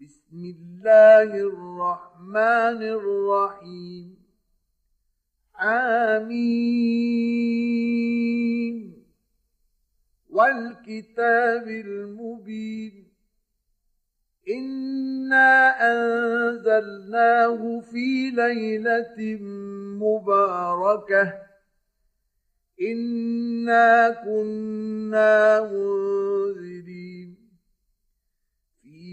بسم الله الرحمن الرحيم. آمين. والكتاب المبين. إنا أنزلناه في ليلة مباركة. إنا كنا منذرين.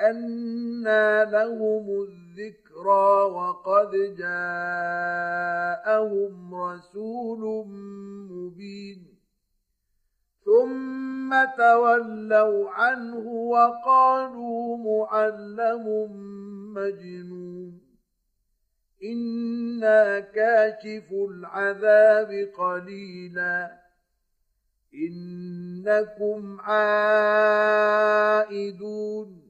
أنى لهم الذكرى وقد جاءهم رسول مبين. ثم تولوا عنه وقالوا معلم مجنون. إنا كاشف العذاب قليلا. إنكم عائدون.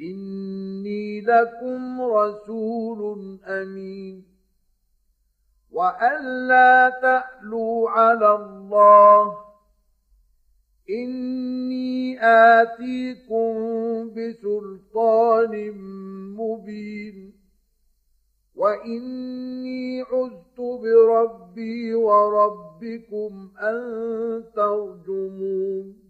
إني لكم رسول أمين. وأن لا تألوا على الله. إني آتيكم بسلطان مبين. وإني عزت بربي وربكم أن ترجمون.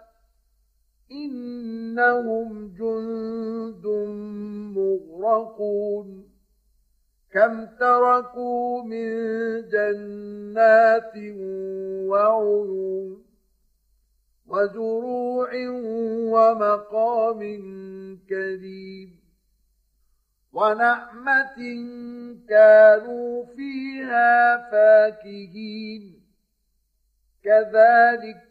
إنهم جند مغرقون. كم تركوا من جنات وعيون وزروع ومقام كريم ونعمة كانوا فيها فاكهين. كذلك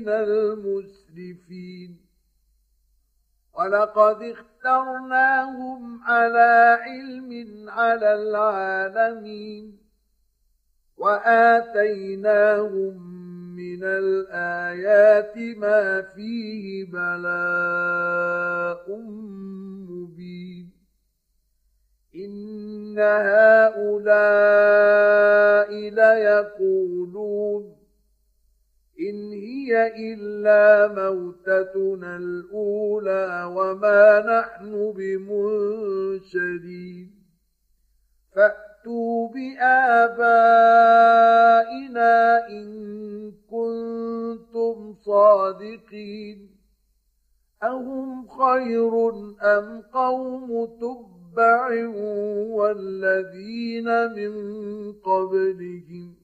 من المسرفين. ولقد اخترناهم على علم على العالمين. وآتيناهم من الآيات ما فيه بلاء مبين. إن هؤلاء ليقولون إن هي إلا موتتنا الأولى وما نحن بمنشرين فأتوا بآبائنا إن كنتم صادقين. أهم خير أم قوم تبع والذين من قبلهم؟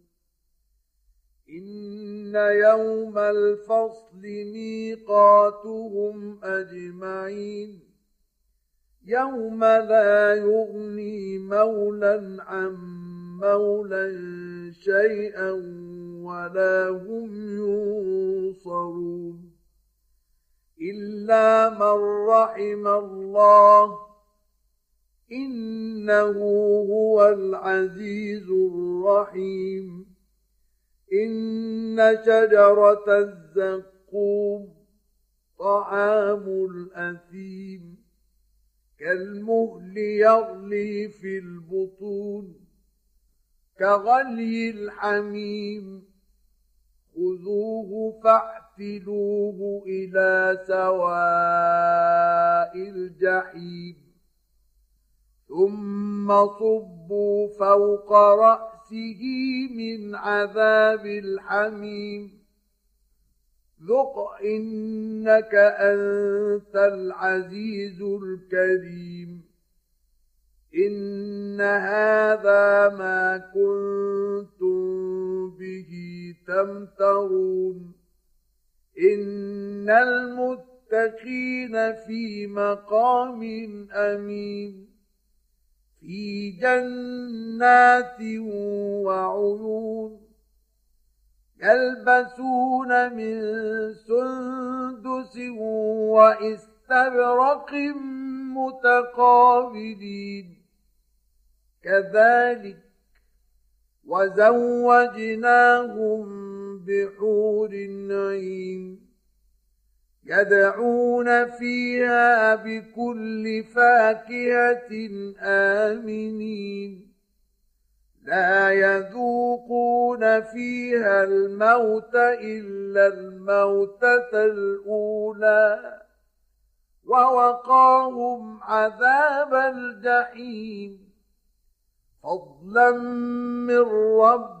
إن يوم الفصل ميقاتهم أجمعين يوم لا يغني مولا عن مولا شيئا ولا هم ينصرون إلا من رحم الله إنه هو العزيز الرحيم إن شجرة الزقوم طعام الأثيم كالمهل يغلي في البطون كغلي الحميم خذوه فاعتلوه إلى سواء الجحيم ثم صبوا فوق رأسه نفسه من عذاب الحميم. ذق إنك أنت العزيز الكريم. إن هذا ما كنتم به تمترون. إن المتقين في مقام أمين. في جنات وعيون يلبسون من سندس واستبرق متقابلين. كذلك وزوجناهم بحور عين. يدعون فيها بكل فاكهة آمنين. لا يذوقون فيها الموت إلا الموتة الأولى. ووقاهم عذاب الجحيم. فضلا من ربك